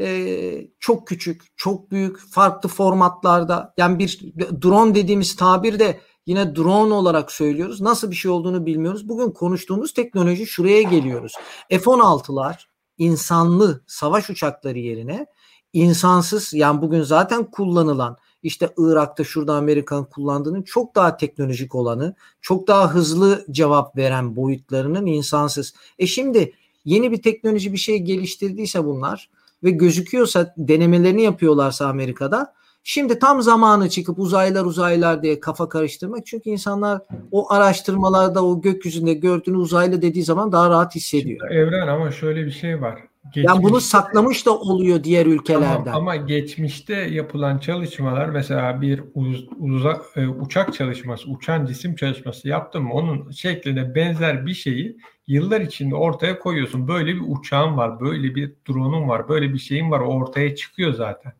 E, çok küçük, çok büyük, farklı formatlarda. Yani bir drone dediğimiz tabir de yine drone olarak söylüyoruz. Nasıl bir şey olduğunu bilmiyoruz. Bugün konuştuğumuz teknoloji şuraya geliyoruz. F-16'lar insanlı savaş uçakları yerine insansız yani bugün zaten kullanılan işte Irak'ta şurada Amerikan kullandığının çok daha teknolojik olanı, çok daha hızlı cevap veren boyutlarının insansız. E şimdi yeni bir teknoloji bir şey geliştirdiyse bunlar ve gözüküyorsa denemelerini yapıyorlarsa Amerika'da şimdi tam zamanı çıkıp uzaylar uzaylar diye kafa karıştırmak çünkü insanlar o araştırmalarda o gökyüzünde gördüğünü uzaylı dediği zaman daha rahat hissediyor.
Şimdi evren ama şöyle bir şey var.
Geçmişte, yani bunu saklamış da oluyor diğer ülkelerden.
Tamam, ama geçmişte yapılan çalışmalar mesela bir uz, uza, e, uçak çalışması, uçan cisim çalışması yaptın mı onun şekline benzer bir şeyi yıllar içinde ortaya koyuyorsun. Böyle bir uçağın var, böyle bir drone'un var, böyle bir şeyin var ortaya çıkıyor zaten.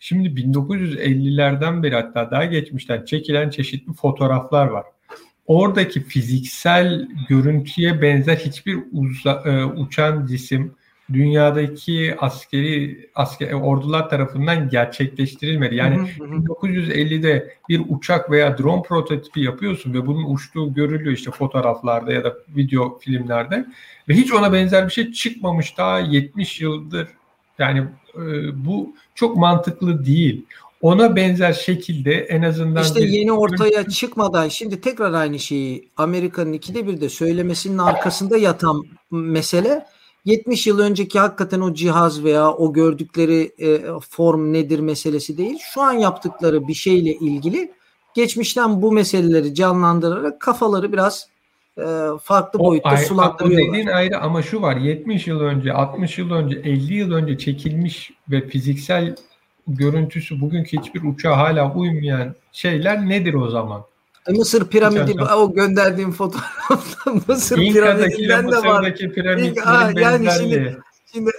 Şimdi 1950'lerden beri hatta daha geçmişten çekilen çeşitli fotoğraflar var. Oradaki fiziksel görüntüye benzer hiçbir uza, e, uçan cisim dünyadaki askeri asker ordular tarafından gerçekleştirilmedi. Yani hı hı hı. 1950'de bir uçak veya drone prototipi yapıyorsun ve bunun uçtuğu görülüyor işte fotoğraflarda ya da video filmlerde ve hiç ona benzer bir şey çıkmamış daha 70 yıldır. Yani e, bu çok mantıklı değil. Ona benzer şekilde en azından
işte bir... yeni ortaya çıkmadan şimdi tekrar aynı şeyi Amerika'nın ikide bir de söylemesinin arkasında yatan mesele 70 yıl önceki hakikaten o cihaz veya o gördükleri e, form nedir meselesi değil. Şu an yaptıkları bir şeyle ilgili geçmişten bu meseleleri canlandırarak kafaları biraz e, farklı boyutta o, sulandırıyorlar.
O dediğin ayrı ama şu var 70 yıl önce, 60 yıl önce, 50 yıl önce çekilmiş ve fiziksel görüntüsü bugünkü hiçbir uçağa hala uymayan şeyler nedir o zaman?
Mısır piramidi o gönderdiğim fotoğrafta Mısır piramidinden de var.
piramitlerin
yani şimdi, şimdi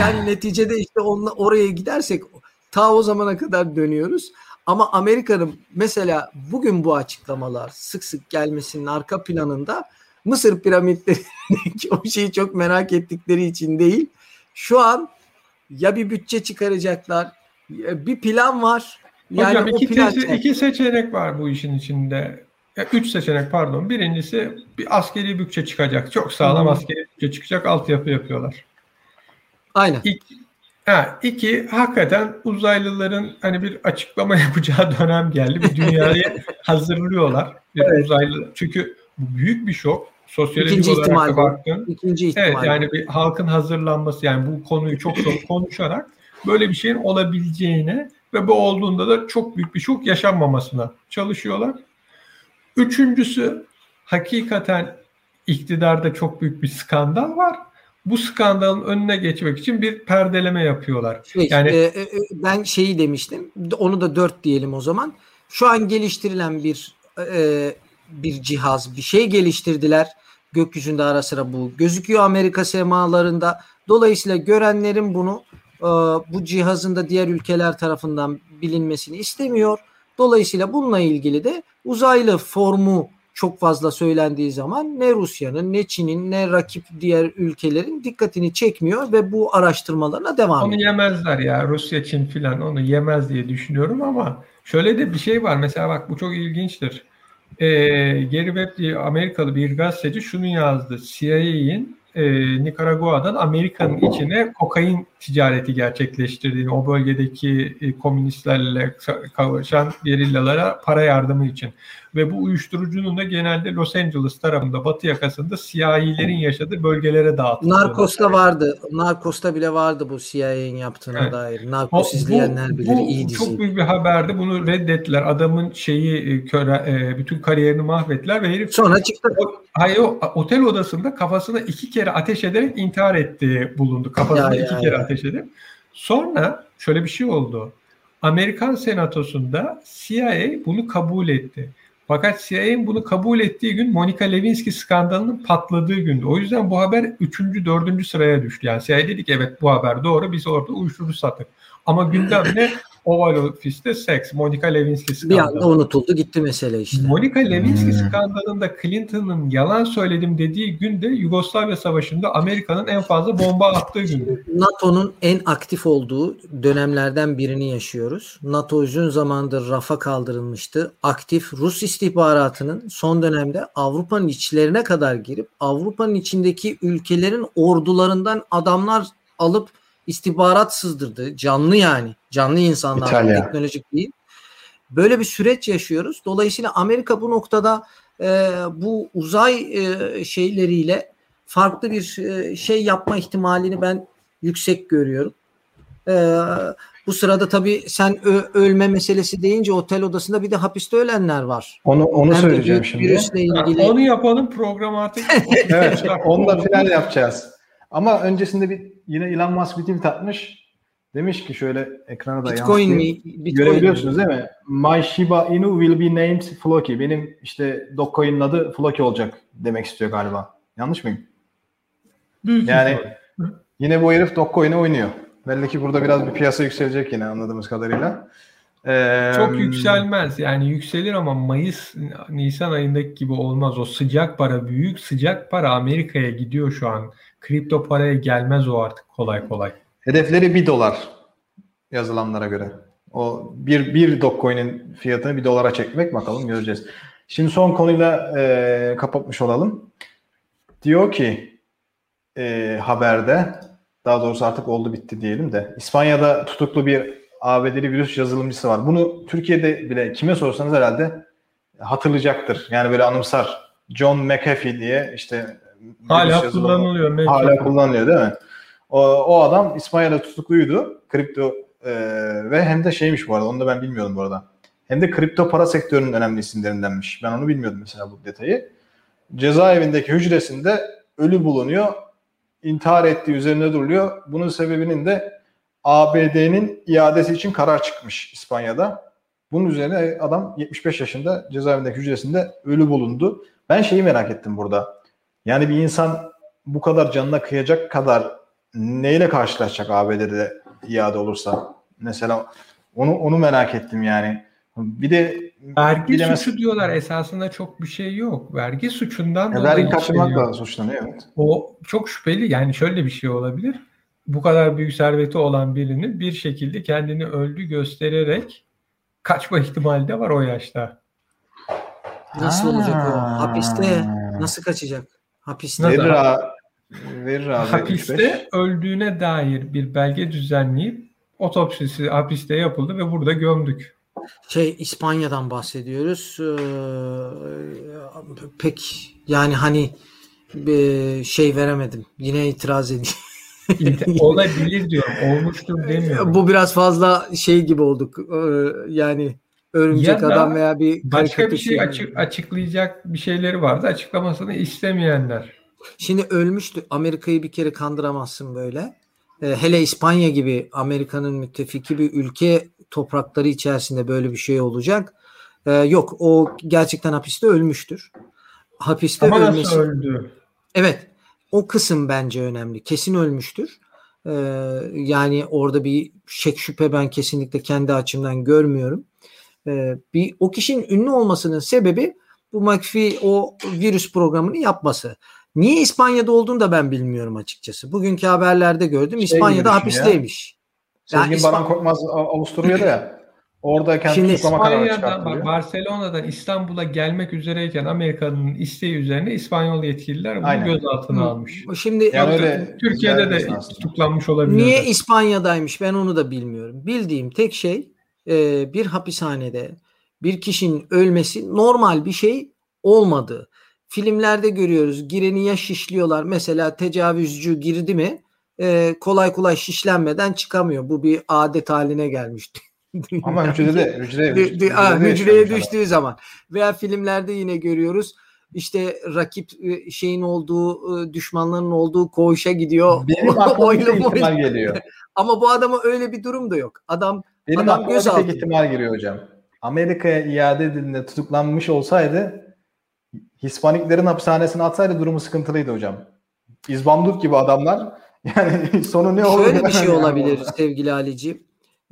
yani neticede işte onunla oraya gidersek ta o zamana kadar dönüyoruz. Ama Amerika'nın mesela bugün bu açıklamalar sık sık gelmesinin arka planında Mısır piramitlerindeki o şeyi çok merak ettikleri için değil. Şu an ya bir bütçe çıkaracaklar, bir plan var
yani Hocam iki, te- iki seçenek var bu işin içinde. Üç seçenek pardon. Birincisi bir askeri bütçe çıkacak. Çok sağlam hmm. askeri bütçe çıkacak. Altyapı yapıyorlar.
Aynen.
İki, ha, iki hakikaten uzaylıların hani bir açıklama yapacağı dönem geldi. Bir dünyayı hazırlıyorlar. Bir evet. uzaylı çünkü bu büyük bir şok. Sosyolojik İkinci olarak ihtimal da baktın. İkinci ihtimal. Evet yani bir halkın hazırlanması yani bu konuyu çok çok konuşarak böyle bir şeyin olabileceğine ve bu olduğunda da çok büyük bir şok yaşanmamasına çalışıyorlar. Üçüncüsü hakikaten iktidarda çok büyük bir skandal var. Bu skandalın önüne geçmek için bir perdeleme yapıyorlar.
Şey, yani e, e, ben şeyi demiştim. Onu da dört diyelim o zaman. Şu an geliştirilen bir e, bir cihaz, bir şey geliştirdiler. Gökyüzünde ara sıra bu gözüküyor Amerika semalarında. Dolayısıyla görenlerin bunu e, bu cihazın da diğer ülkeler tarafından bilinmesini istemiyor. Dolayısıyla bununla ilgili de uzaylı formu çok fazla söylendiği zaman ne Rusya'nın ne Çin'in ne rakip diğer ülkelerin dikkatini çekmiyor ve bu araştırmalarına devam
ediyor. Onu yemezler ya Rusya, Çin filan onu yemez diye düşünüyorum ama şöyle de bir şey var mesela bak bu çok ilginçtir. Ee, Gary Webb diye Amerikalı bir gazeteci şunu yazdı. CIA'in e, Nikaragua'dan Amerika'nın içine kokain ticareti gerçekleştirdiğini, o bölgedeki e, komünistlerle kavuşan gerillalara para yardımı için. Ve bu uyuşturucunun da genelde Los Angeles tarafında, batı yakasında siyahilerin yaşadığı bölgelere dağıtıldı.
Narcos'ta vardı. Narcos'ta bile vardı bu CIA'nin yaptığına evet. dair. Narcos o, izleyenler bu, bilir. Bu iyi dizi.
Çok büyük bir haberdi. Bunu reddettiler. Adamın şeyi e, köre, bütün kariyerini mahvettiler ve herif
sonra çıktı.
O, hayır o otel odasında kafasına iki kere ateş ederek intihar etti bulundu. Kafasına ya, iki ya, kere ya. ateş edip. Sonra şöyle bir şey oldu. Amerikan senatosunda CIA bunu kabul etti. Fakat CIA'nin bunu kabul ettiği gün Monica Lewinsky skandalının patladığı gündü. O yüzden bu haber 3. 4. sıraya düştü. Yani CIA dedik evet bu haber doğru biz orada uyuşturucu sattık. Ama gündem Oval Office'te seks. Monica Lewinsky skandalı.
Bir anda unutuldu gitti mesele işte.
Monica Lewinsky hmm. skandalında Clinton'ın yalan söyledim dediği günde Yugoslavya Savaşı'nda Amerika'nın en fazla bomba attığı gündü.
NATO'nun en aktif olduğu dönemlerden birini yaşıyoruz. NATO uzun zamandır rafa kaldırılmıştı. Aktif Rus istihbaratının son dönemde Avrupa'nın içlerine kadar girip Avrupa'nın içindeki ülkelerin ordularından adamlar alıp istihbarat sızdırdı. Canlı yani. Canlı insanlar. İtalya. Teknolojik değil. Böyle bir süreç yaşıyoruz. Dolayısıyla Amerika bu noktada e, bu uzay e, şeyleriyle farklı bir e, şey yapma ihtimalini ben yüksek görüyorum. E, bu sırada tabii sen ö- ölme meselesi deyince otel odasında bir de hapiste ölenler var.
Onu onu Hem söyleyeceğim şimdi.
Ilgili... onu yapalım program artık.
evet, onu da final yapacağız. Ama öncesinde bir yine Elon Musk bir tweet atmış. Demiş ki şöyle ekrana da
Bitcoin mi? Bitcoin
Görebiliyorsunuz mi? değil mi? My Shiba Inu will be named Floki. Benim işte Dogecoin'in adı Floki olacak demek istiyor galiba. Yanlış mıyım? Büyük yani yine bu herif Dogecoin'e oynuyor. Belli ki burada biraz bir piyasa yükselecek yine anladığımız kadarıyla.
Ee, Çok yükselmez. Yani yükselir ama Mayıs, Nisan ayındaki gibi olmaz. O sıcak para büyük. Sıcak para Amerika'ya gidiyor şu an. Kripto paraya gelmez o artık kolay kolay.
Hedefleri 1 dolar yazılanlara göre. O bir, bir Dogecoin'in fiyatını bir dolara çekmek bakalım göreceğiz. Şimdi son konuyla e, kapatmış olalım. Diyor ki e, haberde daha doğrusu artık oldu bitti diyelim de İspanya'da tutuklu bir ABD'li virüs yazılımcısı var. Bunu Türkiye'de bile kime sorsanız herhalde hatırlayacaktır. Yani böyle anımsar. John McAfee diye işte
hala kullanılıyor.
Hala kullanılıyor değil mi? O, o adam İspanya'da tutukluydu. Kripto e, ve hem de şeymiş bu arada onu da ben bilmiyordum bu arada. Hem de kripto para sektörünün önemli isimlerindenmiş. Ben onu bilmiyordum mesela bu detayı. Cezaevindeki hücresinde ölü bulunuyor. İntihar ettiği üzerine duruluyor. Bunun sebebinin de ABD'nin iadesi için karar çıkmış İspanya'da. Bunun üzerine adam 75 yaşında cezaevindeki hücresinde ölü bulundu. Ben şeyi merak ettim burada. Yani bir insan bu kadar canına kıyacak kadar neyle karşılaşacak ABD'de iade olursa? Mesela onu onu merak ettim yani. Bir de
vergi bilemez... suçu diyorlar esasında çok bir şey yok. Vergi suçundan
dolayı vergi kaçırmakla şey suçlanıyor evet.
O çok şüpheli yani şöyle bir şey olabilir. Bu kadar büyük serveti olan birinin bir şekilde kendini öldü göstererek kaçma ihtimali de var o yaşta.
Nasıl ha. olacak o? Hapiste nasıl kaçacak? Hapiste.
Verir, abi, verir abi.
Hapiste 35. öldüğüne dair bir belge düzenleyip otopsisi hapiste yapıldı ve burada gömdük.
Şey İspanya'dan bahsediyoruz. Ee, pek yani hani bir şey veremedim. Yine itiraz edeyim.
Olabilir diyorum. Olmuştur demiyorum.
Bu biraz fazla şey gibi olduk. Ee, yani örümcek ya adam veya bir
başka bir şey açık, açıklayacak bir şeyleri vardı. Açıklamasını istemeyenler.
Şimdi ölmüştü. Amerika'yı bir kere kandıramazsın böyle. Ee, hele İspanya gibi Amerika'nın müttefiki bir ülke toprakları içerisinde böyle bir şey olacak. Ee, yok o gerçekten hapiste ölmüştür. Hapiste
Ama ölmesi. öldü?
Evet. O kısım bence önemli. Kesin ölmüştür. Ee, yani orada bir şek şüphe ben kesinlikle kendi açımdan görmüyorum. Ee, bir o kişinin ünlü olmasının sebebi bu McAfee o virüs programını yapması. Niye İspanya'da olduğunu da ben bilmiyorum açıkçası. Bugünkü haberlerde gördüm. Şey İspanya'da hapisteymiş.
Ya. Sevgin İspan- Baran Korkmaz Avusturya'da ya. Oradayken
Şimdi İspanya'dan bak Barcelona'dan İstanbul'a gelmek üzereyken Amerika'nın isteği üzerine İspanyol yetkililer bunu Aynen. gözaltına Hı. almış.
Şimdi
yani öyle Türkiye'de de tutuklanmış olabilir.
Niye İspanya'daymış ben onu da bilmiyorum. Bildiğim tek şey e, bir hapishanede bir kişinin ölmesi normal bir şey olmadı. Filmlerde görüyoruz gireni ya şişliyorlar mesela tecavüzcü girdi mi e, kolay kolay şişlenmeden çıkamıyor. Bu bir adet haline gelmişti.
Ama hücrede hücre, hücrede,
hücreye, hücreye düştüğü zaman veya filmlerde yine görüyoruz işte rakip e, şeyin olduğu e, düşmanların olduğu koğuşa gidiyor.
Benim aklıma geliyor.
Ama bu adama öyle bir durum da yok. Adam
Benim adam göz tek ihtimal giriyor hocam. Amerika'ya iade edildiğinde tutuklanmış olsaydı Hispaniklerin hapishanesine atsaydı durumu sıkıntılıydı hocam. İzbandut gibi adamlar yani sonu ne olur?
Şöyle bir şey olabilir sevgili Ali'ciğim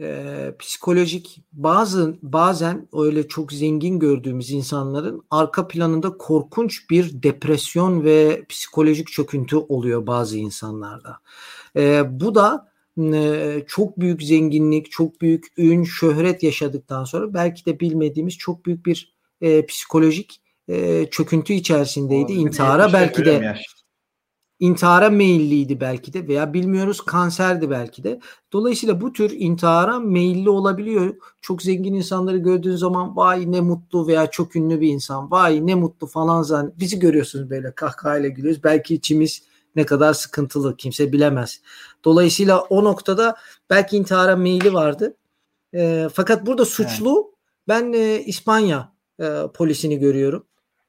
e, psikolojik bazı bazen öyle çok zengin gördüğümüz insanların arka planında korkunç bir depresyon ve psikolojik çöküntü oluyor bazı insanlarda. E, bu da e, çok büyük zenginlik, çok büyük ün, şöhret yaşadıktan sonra belki de bilmediğimiz çok büyük bir e, psikolojik e, çöküntü içerisindeydi. İntihara belki de yaş intihara meyilliydi belki de veya bilmiyoruz kanserdi belki de. Dolayısıyla bu tür intihara meyilli olabiliyor. Çok zengin insanları gördüğün zaman vay ne mutlu veya çok ünlü bir insan vay ne mutlu falan zan bizi görüyorsunuz böyle kahkahayla gülüyoruz. Belki içimiz ne kadar sıkıntılı kimse bilemez. Dolayısıyla o noktada belki intihara meyili vardı. E, fakat burada suçlu evet. ben e, İspanya e, polisini görüyorum.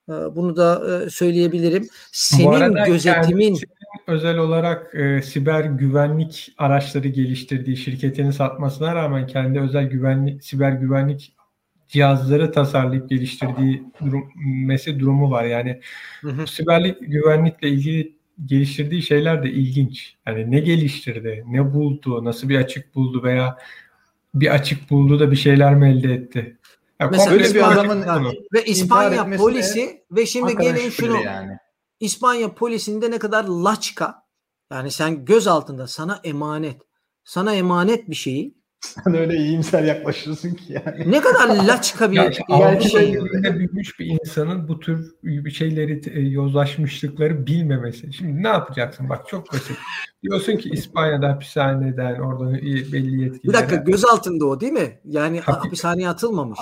Ee, bunu da e, söyleyebilirim. Senin gözetimin
özel olarak e, siber güvenlik araçları geliştirdiği şirketini satmasına rağmen kendi özel güvenlik siber güvenlik cihazları tasarlayıp geliştirdiği durum, mesele durumu var. Yani hı hı. siberlik güvenlikle ilgili geliştirdiği şeyler de ilginç. Yani ne geliştirdi, ne buldu, nasıl bir açık buldu veya bir açık buldu da bir şeyler mi elde etti?
Ya Mesela böyle İspanya, bir adamın yani, ve İspanya polisi ve şimdi gelin şunu yani. İspanya polisinde ne kadar laçka yani sen göz altında sana emanet sana emanet bir şeyi
sen öyle iyimser yaklaşıyorsun ki yani.
Ne kadar laçka bir, ya,
yani bir şey. büyümüş bir insanın bu tür bir şeyleri e, yozlaşmışlıkları bilmemesi. Şimdi ne yapacaksın? Bak çok basit. Diyorsun ki İspanya'da hapishaneden oradan belli yetkililer.
Bir dakika göz altında o değil mi? Yani Hapis, hapishaneye atılmamış.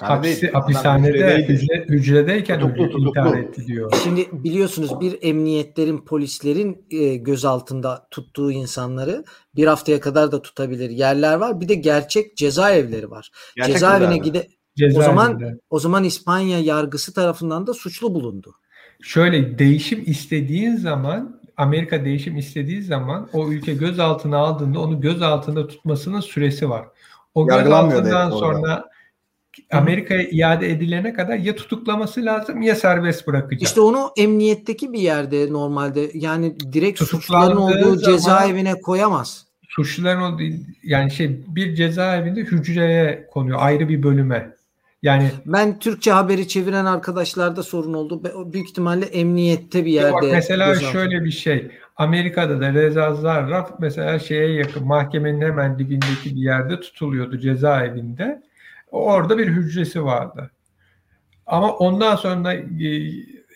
Hapishane hapishanede hücre, hücredeyken tutuklu, intihar etti diyor.
Şimdi biliyorsunuz bir emniyetlerin polislerin e, göz altında tuttuğu insanları bir haftaya kadar da tutabilir yerler var. Bir de gerçek cezaevleri var. Gerçek Cezaevine gide o zaman o zaman İspanya yargısı tarafından da suçlu bulundu.
Şöyle değişim istediğin zaman Amerika değişim istediği zaman o ülke gözaltına aldığında onu gözaltında tutmasının süresi var. O gözaltından sonra Amerika'ya iade edilene kadar ya tutuklaması lazım ya serbest bırakacak.
İşte onu emniyetteki bir yerde normalde yani direkt suçluların olduğu cezaevine koyamaz.
Suçluların olduğu yani şey bir cezaevinde hücreye konuyor ayrı bir bölüme. Yani
ben Türkçe haberi çeviren arkadaşlarda sorun oldu. Büyük ihtimalle emniyette bir yerde. Bak
mesela şöyle bir şey. Amerika'da da Reza Zarrab mesela şeye yakın mahkemenin hemen dibindeki bir yerde tutuluyordu cezaevinde. Orada bir hücresi vardı. Ama ondan sonra e,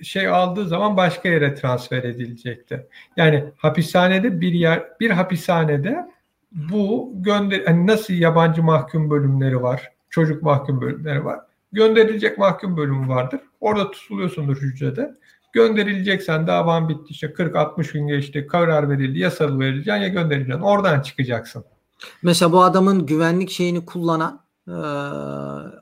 şey aldığı zaman başka yere transfer edilecekti. Yani hapishanede bir yer bir hapishanede bu gönder hani nasıl yabancı mahkum bölümleri var çocuk mahkum bölümleri var. Gönderilecek mahkum bölümü vardır. Orada tutuluyorsundur hücrede. Gönderileceksen davan bitti işte 40-60 gün geçti karar verildi ya salı verileceksin ya göndereceksin. Oradan çıkacaksın.
Mesela bu adamın güvenlik şeyini kullanan e,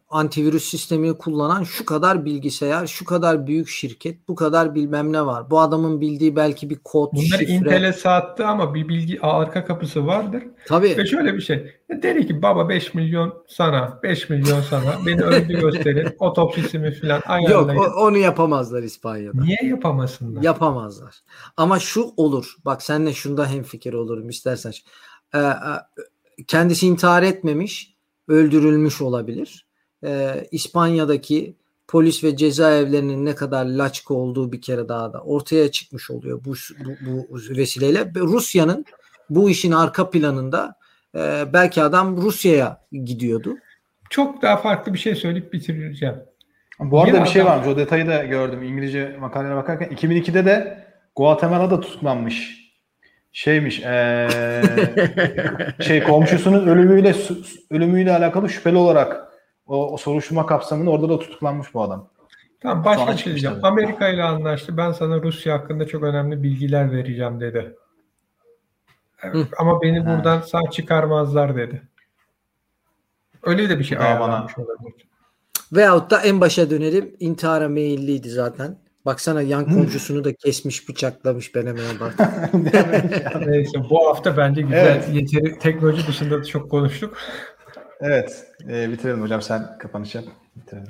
antivirüs sistemini kullanan şu kadar bilgisayar, şu kadar büyük şirket, bu kadar bilmem ne var. Bu adamın bildiği belki bir kod,
Bunları şifre. Intel'e sattı ama bir bilgi arka kapısı vardır.
Tabii.
Ve şöyle bir şey. Dedi ki baba 5 milyon sana, 5 milyon sana. Beni öldü gösterin. Otopsisimi falan ayarlayın.
Yok onu yapamazlar İspanya'da.
Niye yapamasınlar?
Yapamazlar. Ama şu olur. Bak senle şunda hemfikir olurum istersen. Ee, kendisi intihar etmemiş öldürülmüş olabilir. Ee, İspanya'daki polis ve cezaevlerinin ne kadar laçka olduğu bir kere daha da ortaya çıkmış oluyor bu, bu, bu vesileyle. Rusya'nın bu işin arka planında e, belki adam Rusya'ya gidiyordu.
çok daha farklı bir şey söyleyip bitireceğim.
Bu arada Yine bir şey varmış. O detayı da gördüm İngilizce makalelere bakarken. 2002'de de Guatemala'da tutuklanmış. Şeymiş. Ee, şey komşusunun ölümüyle ölümüyle alakalı şüpheli olarak o, o soruşturma kapsamında orada da tutuklanmış bu adam.
Tamam başka şey diyeceğim. Amerika ile anlaştı. Ben sana Rusya hakkında çok önemli bilgiler vereceğim dedi. Evet, ama beni buradan sağ çıkarmazlar dedi. Öyle de bir şey ayarlanmış olabilir.
Veyahut da en başa dönelim. İntihara meyilliydi zaten. Baksana yan komşusunu da kesmiş bıçaklamış Beneme'ye bak.
Neyse bu hafta bence güzel. Evet. Yeteri, teknoloji dışında da çok konuştuk.
Evet. E, bitirelim hocam sen kapanış yap. Bitirelim.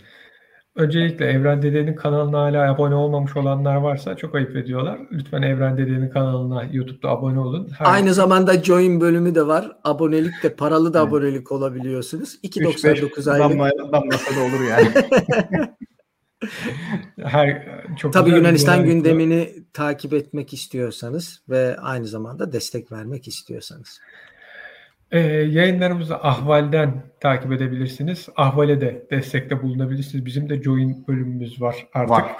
Öncelikle Evren Dede'nin kanalına hala abone olmamış olanlar varsa çok ayıp ediyorlar. Lütfen Evren Dede'nin kanalına YouTube'da abone olun.
Her Aynı zamanda Join bölümü de var. Abonelik de paralı da evet. abonelik olabiliyorsunuz. 2.99 aylık. Damla,
damlasa da olur yani.
Her çok Tabii Yunanistan gündemini takip etmek istiyorsanız ve aynı zamanda destek vermek istiyorsanız.
Ee, yayınlarımızı Ahval'den takip edebilirsiniz. Ahval'e de destekte bulunabilirsiniz. Bizim de join bölümümüz var artık. Var.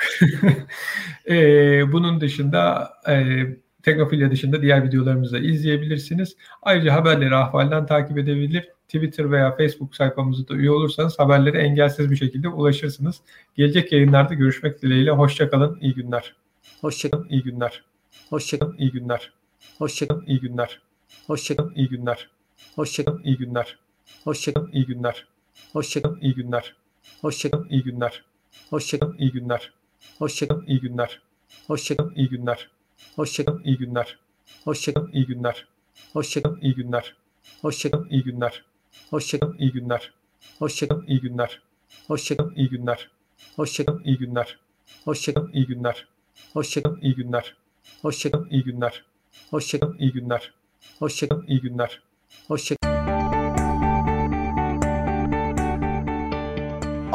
ee, bunun dışında e, Teknofilya dışında diğer videolarımızı da izleyebilirsiniz. Ayrıca haberleri Ahval'den takip edebilir. Twitter veya Facebook sayfamızda da üye olursanız haberlere engelsiz bir şekilde ulaşırsınız. Gelecek yayınlarda görüşmek dileğiyle. Hoşçakalın. İyi günler.
Hoşçakalın.
İyi günler.
Hoşçakalın.
İyi günler.
Hoşçakalın.
İyi günler.
Hoşçakalın.
İyi günler.
Hoşçakalın.
İyi günler.
Hoşçakalın.
İyi günler.
Hoşçakalın.
İyi günler.
Hoşçakalın.
İyi günler.
Hoşçakalın.
İyi günler.
Hoşçakalın.
İyi günler.
Hoşçakalın.
İyi günler.
Hoşçakalın.
İyi günler.
Hoşçakalın.
İyi günler.
Hoşçakalın.
İyi günler.
Hoşçakalın.
İyi günler.
Hoşçakalın.
İyi günler.
Hoşçakalın.
İyi günler.
Hoşçakalın.
İyi günler.
Hoşçakalın.
İyi günler.
Hoşçakalın.
İyi günler.
Hoşçakalın.
İyi günler.
Hoşçakalın.
İyi günler.
Hoşçakalın.
İyi günler.
Hoşçakalın.
İyi günler.
Hoşçakalın.